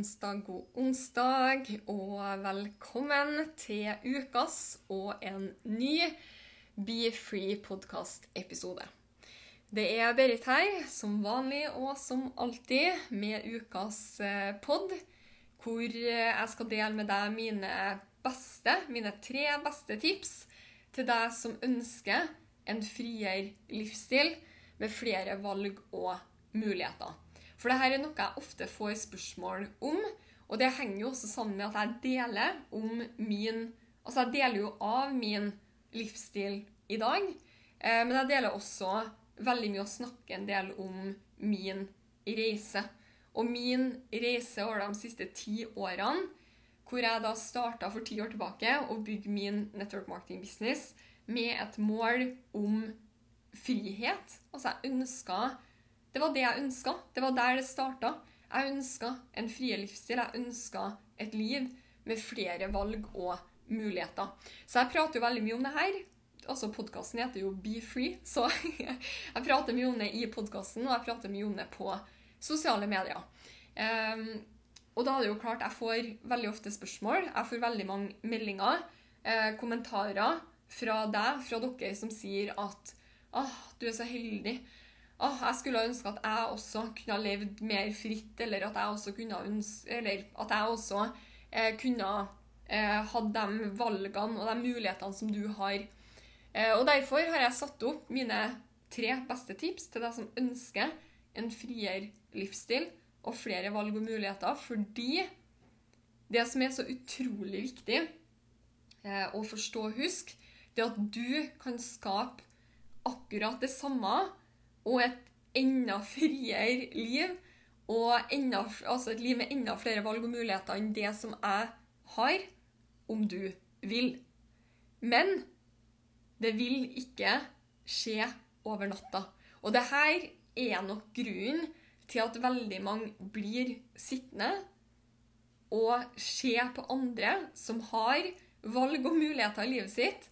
onsdag, god onsdag, og velkommen til ukas og en ny Be Free podcast-episode. Det er Berit her, som vanlig og som alltid, med ukas eh, pod, hvor eh, jeg skal dele med deg mine beste, mine tre beste tips til deg som ønsker en friere livsstil med flere valg og muligheter. For dette er noe jeg ofte får spørsmål om, og det henger jo også sammen med at jeg deler om min Altså, jeg deler jo av min livsstil i dag, eh, men jeg deler også veldig mye å snakke en del om min reise. Og min reise over de siste ti årene, hvor jeg da starta for ti år tilbake å bygge min network marketing business med et mål om frihet. Altså, jeg ønska Det var det jeg ønska. Det var der det starta. Jeg ønska en frie livsstil. Jeg ønska et liv med flere valg og muligheter. Så jeg prater jo veldig mye om det her. Altså, Podkasten heter jo Be Free, så jeg prater mye om det i podkasten, og jeg prater mye om det på sosiale medier. Um, og da er det jo klart, jeg får veldig ofte spørsmål. Jeg får veldig mange meldinger, eh, kommentarer fra deg, fra dere som sier at ah, du er så heldig. Ah, jeg skulle ønske at jeg også kunne ha levd mer fritt, eller at jeg også kunne, eller at jeg også eh, kunne eh, hatt de valgene og de mulighetene som du har. Eh, og Derfor har jeg satt opp mine tre beste tips til deg som ønsker en friere livsstil og flere valg og muligheter, fordi det som er så utrolig viktig eh, å forstå og huske, det er at du kan skape akkurat det samme og et enda friere liv, og enda, altså et liv med enda flere valg og muligheter enn det som jeg har, om du vil. Men det vil ikke skje over natta. Og det her er nok grunnen til at veldig mange blir sittende og se på andre som har valg og muligheter i livet sitt.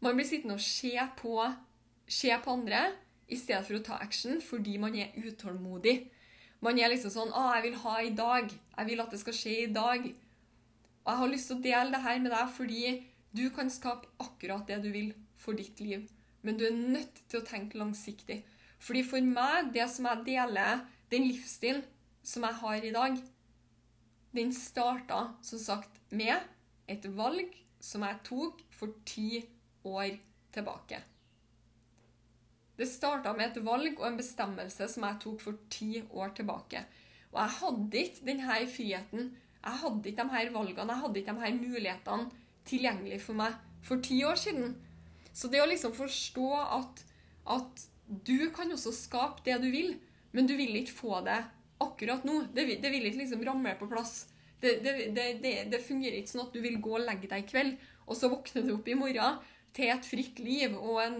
Man blir sittende og se på, på andre i stedet for å ta action fordi man er utålmodig. Man er liksom sånn 'Å, jeg vil ha i dag. Jeg vil at det skal skje i dag.' Og jeg har lyst til å dele det her med deg fordi du kan skape akkurat det du vil for ditt liv. Men du er nødt til å tenke langsiktig. Fordi for meg, det som jeg deler, den livsstilen som jeg har i dag, den starta som sagt med et valg som jeg tok for ti år tilbake. Det starta med et valg og en bestemmelse som jeg tok for ti år tilbake. Og jeg hadde ikke denne friheten, jeg hadde ikke de her valgene, jeg hadde ikke de her mulighetene tilgjengelig for meg for ti år siden. Så det å liksom forstå at, at du kan også skape det du vil, men du vil ikke få det akkurat nå. Det det vil ikke liksom ramle på plass. Det, det, det fungerer ikke sånn at du vil gå og legge deg i kveld, og så våkner du opp i morgen til et fritt liv og en,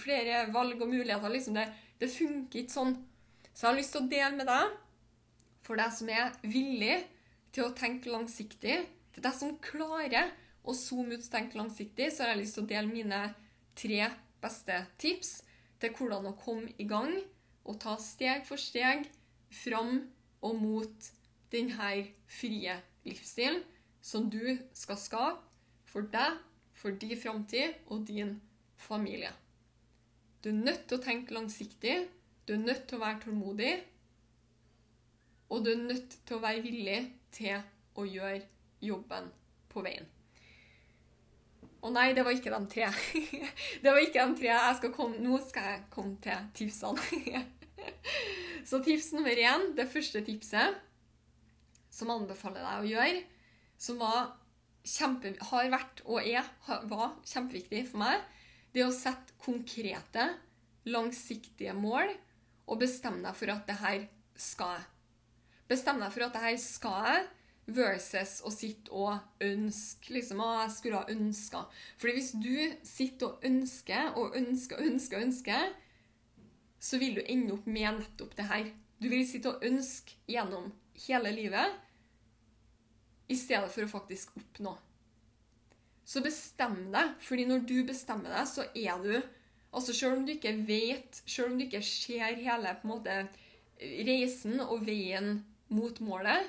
flere valg og muligheter. Liksom det, det funker ikke sånn. Så jeg har lyst til å dele med deg, for deg som er villig til å tenke langsiktig, til deg som klarer å zoome ut og tenke langsiktig, så har jeg lyst til å dele mine tre beste tips til hvordan å komme i gang og ta steg for steg fram og mot denne frie livsstilen som du skal skape for deg, for din framtid og din familie. Du er nødt til å tenke langsiktig, du er nødt til å være tålmodig, og du er nødt til å være villig til å gjøre jobben på veien. Og nei, det var ikke de tre. det var ikke de tre. Jeg skal komme, nå skal jeg komme til tipsene. Så tips nummer én, det første tipset som anbefaler deg å gjøre, som var kjempe, har vært og er, var kjempeviktig for meg, det å sette konkrete, langsiktige mål og bestemme deg for at det her skal jeg. Bestemme deg for at det her skal jeg, versus å sitte og ønske liksom, å, jeg skulle ha ønska. Fordi hvis du sitter og ønsker og ønsker og ønsker, ønsker, så vil du ende opp med nettopp det her. Du vil sitte og ønske gjennom hele livet i stedet for å faktisk oppnå. Så bestem deg, fordi når du bestemmer deg, så er du Altså Selv om du ikke vet, selv om du ikke ser hele på en måte reisen og veien mot målet,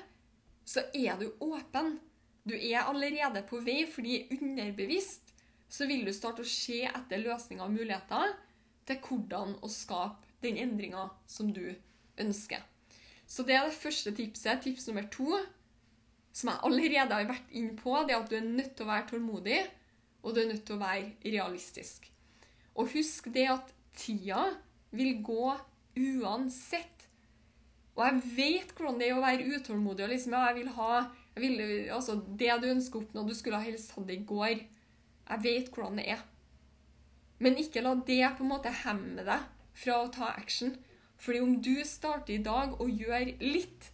så er du åpen. Du er allerede på vei, fordi underbevisst så vil du starte å se etter løsninger og muligheter til hvordan å skape den endringa som du ønsker. Så det er det første tipset. Tips nummer to, som jeg allerede har vært inn på, det er at du er nødt til å være tålmodig, og du er nødt til å være realistisk. Og husk det at tida vil gå uansett. Og jeg vet hvordan det er å være utålmodig. og liksom, jeg vil ha, jeg vil, altså, Det du ønsker å oppnå, du skulle helst hatt det i går. Jeg vet hvordan det er. Men ikke la det på en måte hemme deg fra å ta action. Fordi om du starter i dag og gjør litt,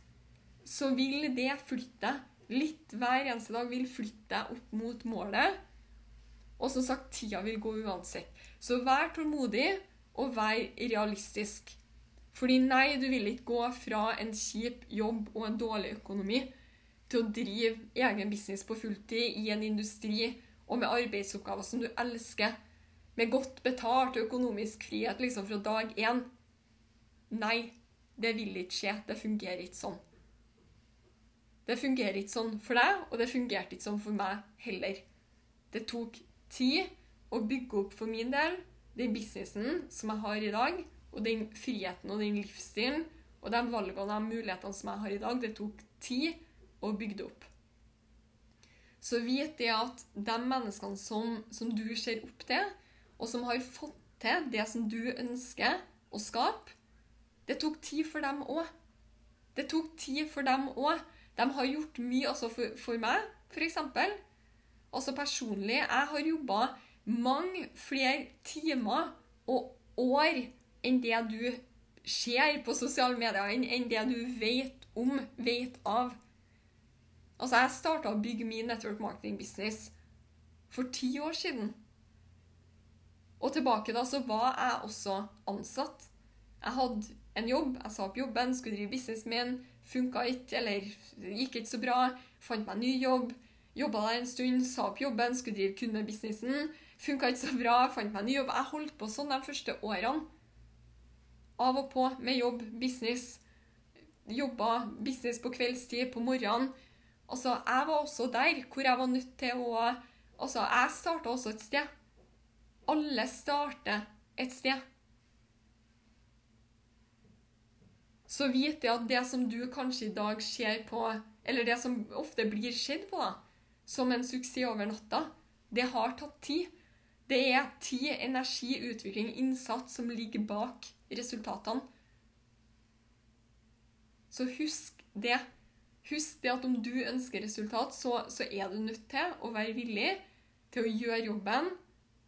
så vil det flytte deg. Litt hver eneste dag vil flytte deg opp mot målet. Og som sagt, tida vil gå uansett. Så vær tålmodig, og vær realistisk. Fordi nei, du vil ikke gå fra en kjip jobb og en dårlig økonomi til å drive egen business på fulltid i en industri og med arbeidsoppgaver som du elsker, med godt betalt og økonomisk frihet liksom fra dag én. Nei, det vil ikke skje. Det fungerer ikke sånn. Det fungerer ikke sånn for deg, og det fungerte ikke sånn for meg heller. Det tok tid å bygge opp for min del den businessen som jeg har i dag, og den friheten og den livsstilen og de valgene og de mulighetene som jeg har i dag. Det tok tid å bygge det opp. Så vit det at de menneskene som, som du ser opp til, og som har fått til det som du ønsker å skape, det tok tid for dem òg. Det tok tid for dem òg. De har gjort mye også for, for meg, f.eks. Altså personlig, jeg har jobba mange flere timer og år enn det du ser på sosiale medier, enn det du vet om, vet av. Altså, jeg starta å bygge min network marketing business for ti år siden. Og tilbake da så var jeg også ansatt. Jeg hadde en jobb, jeg sa opp jobben, skulle drive business min. Funka ikke, eller gikk ikke så bra. Fant meg ny jobb. Jobba der en stund, sa opp jobben, skulle drive kun med businessen. Funka ikke så bra, fant meg ny jobb. Jeg holdt på sånn de første årene. Av og på med jobb, business. Jobba business på kveldstid, på morgenen. Altså, jeg var også der hvor jeg var nødt til å Altså, jeg starta også et sted. Alle starter et sted. Så vite at det som du kanskje i dag ser på, eller det som ofte blir sett på da, som en suksess over natta, det har tatt tid. Det er tid, energi, utvikling, innsats som ligger bak resultatene. Så husk det. Husk det at om du ønsker resultat, så, så er du nødt til å være villig til å gjøre jobben,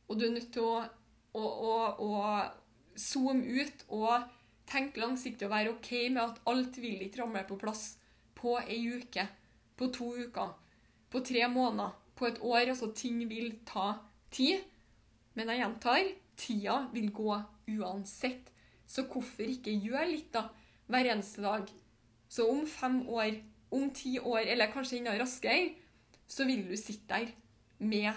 og du er nødt til å, å, å, å zoome ut og tenke langsiktig og være OK med at alt vil ikke ramle på plass på ei uke, på to uker, på tre måneder, på et år. Altså, ting vil ta tid. Men jeg gjentar, tida vil gå uansett. Så hvorfor ikke gjøre litt, da? Hver eneste dag. Så om fem år, om ti år, eller kanskje enda raskere, så vil du sitte der med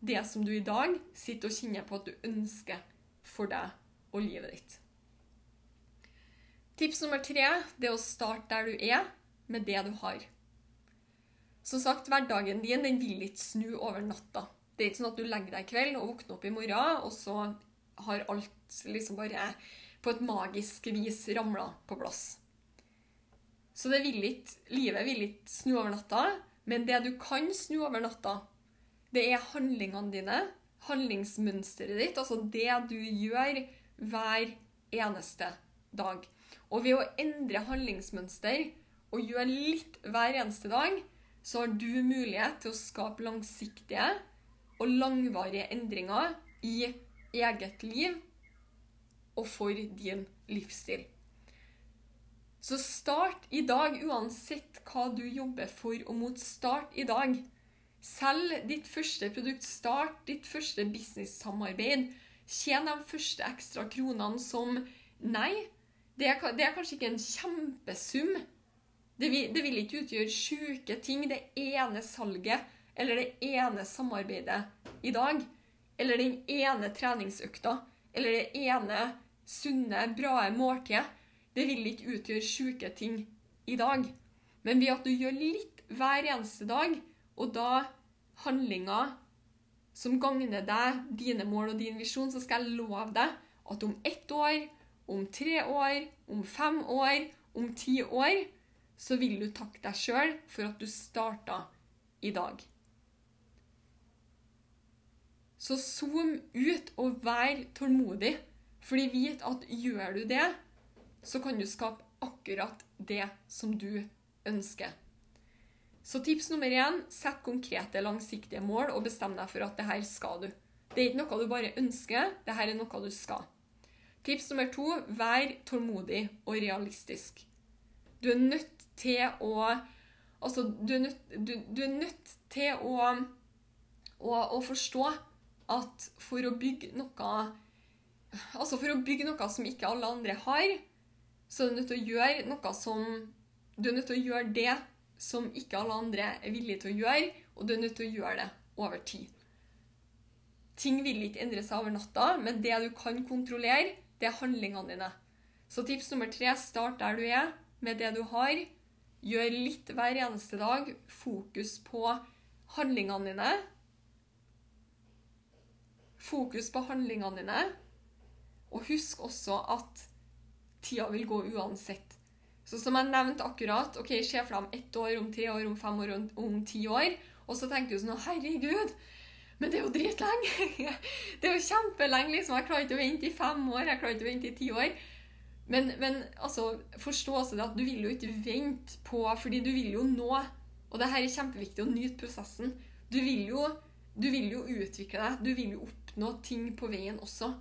det som du i dag sitter og kjenner på at du ønsker for deg og livet ditt. Tips nummer tre det er å starte der du er, med det du har. Som sagt, hverdagen din den vil ikke snu over natta. Det er ikke sånn at du legger deg i kveld og våkner opp i morgen, og så har alt liksom bare på et magisk vis ramla på plass. Så det vil ikke, livet vil ikke snu over natta, men det du kan snu over natta, det er handlingene dine, handlingsmønsteret ditt, altså det du gjør hver eneste dag. Og ved å endre handlingsmønster og gjøre litt hver eneste dag, så har du mulighet til å skape langsiktige og langvarige endringer i eget liv og for din livsstil. Så start i dag, uansett hva du jobber for og mot. Start i dag. Selg ditt første produkt. Start ditt første business-samarbeid. Tjen de første ekstra kronene som Nei, det er, det er kanskje ikke en kjempesum. Det vil, det vil ikke utgjøre sjuke ting, det ene salget eller det ene samarbeidet i dag. Eller den ene treningsøkta. Eller det ene sunne, bra måltidet. Det vil ikke utgjøre sjuke ting i dag. Men ved at du gjør litt hver eneste dag, og da handlinger som gagner deg, dine mål og din visjon, så skal jeg love deg at om ett år, om tre år, om fem år, om ti år, så vil du takke deg sjøl for at du starta i dag. Så zoom ut og vær tålmodig. Fordi vit at gjør du det, så kan du skape akkurat det som du ønsker. Så tips nummer én sett konkrete, langsiktige mål og bestem deg for at det her skal du. Det er ikke noe du bare ønsker, det her er noe du skal. Tips nummer to vær tålmodig og realistisk. Du er nødt til å Altså, du er nødt, du, du er nødt til å, å, å forstå at for å bygge noe Altså for å bygge noe som ikke alle andre har, så er du nødt til å gjøre noe som Du er nødt til å gjøre det som ikke alle andre er villige til å gjøre, og du er nødt til å gjøre det over tid. Ting vil ikke endre seg over natta, men det du kan kontrollere, det er handlingene dine. Så tips nummer tre start der du er, med det du har. Gjør litt hver eneste dag. Fokus på handlingene dine. Fokus på handlingene dine. Og husk også at tida vil gå uansett. Så som jeg nevnte akkurat, ok, se for deg om ett år, om tre år, om fem år, om, ti år. Og så tenker du sånn Herregud, men det er jo dritlenge! det er jo kjempelenge, liksom. Jeg klarer ikke å vente i fem år, jeg klarer ikke å vente i ti år. Men, men altså, forstå det at du vil jo ikke vente på Fordi du vil jo nå. Og det her er kjempeviktig å nyte prosessen. Du vil jo, du vil jo utvikle deg. Du vil jo oppnå ting på veien også.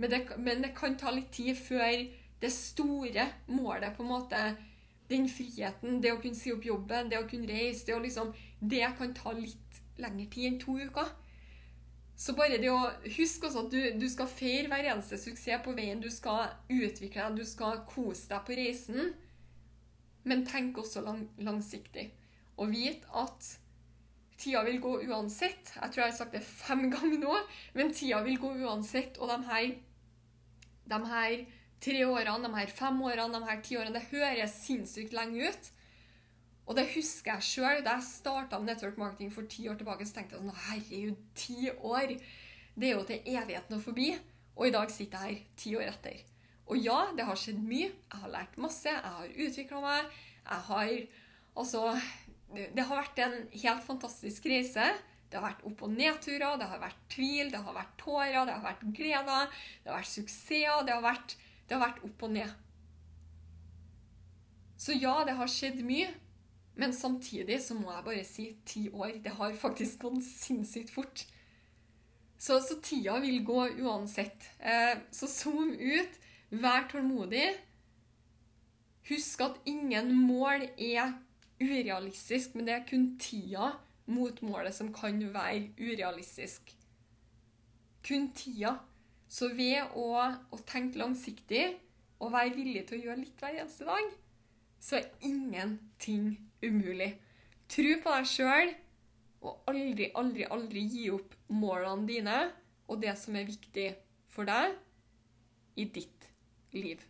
Men det, men det, kan ta litt tid før det store målet, på en måte, den friheten, det å kunne si opp jobben, det å kunne reise, det, å liksom, det kan ta litt lengre tid enn to uker. Så bare det å huske også at du, du skal feire hver eneste suksess på veien. Du skal utvikle deg, du skal kose deg på reisen. Men tenk også lang, langsiktig. Og vit at tida vil gå uansett. Jeg tror jeg har sagt det fem ganger nå, men tida vil gå uansett. Og de her de her tre årene, de her fem årene, de her ti årene, det høres sinnssykt lenge ut. Og det husker jeg sjøl. Da jeg starta network marketing for ti år tilbake, så tenkte jeg sånn Herregud, ti år! Det er jo til evigheten og forbi. Og i dag sitter jeg her ti år etter. Og ja, det har skjedd mye. Jeg har lært masse. Jeg har utvikla meg. Jeg har Altså Det har vært en helt fantastisk reise. Det har vært opp- og nedturer, det har vært tvil, det har vært tårer, det har vært gleder, det har vært suksesser, det har vært, det har vært opp og ned. Så ja, det har skjedd mye, men samtidig så må jeg bare si ti år. Det har faktisk gått sinnssykt fort. Så, så tida vil gå uansett. Eh, så zoom ut, vær tålmodig. Husk at ingen mål er urealistisk, men det er kun tida mot målet som kan være urealistisk. Kun tida. Så ved å, å, tenke langsiktig og være villig til å gjøre litt hver eneste dag, så er ingenting umulig. Tro på deg sjøl, og aldri, aldri, aldri gi opp målene dine og det som er viktig for deg i ditt liv.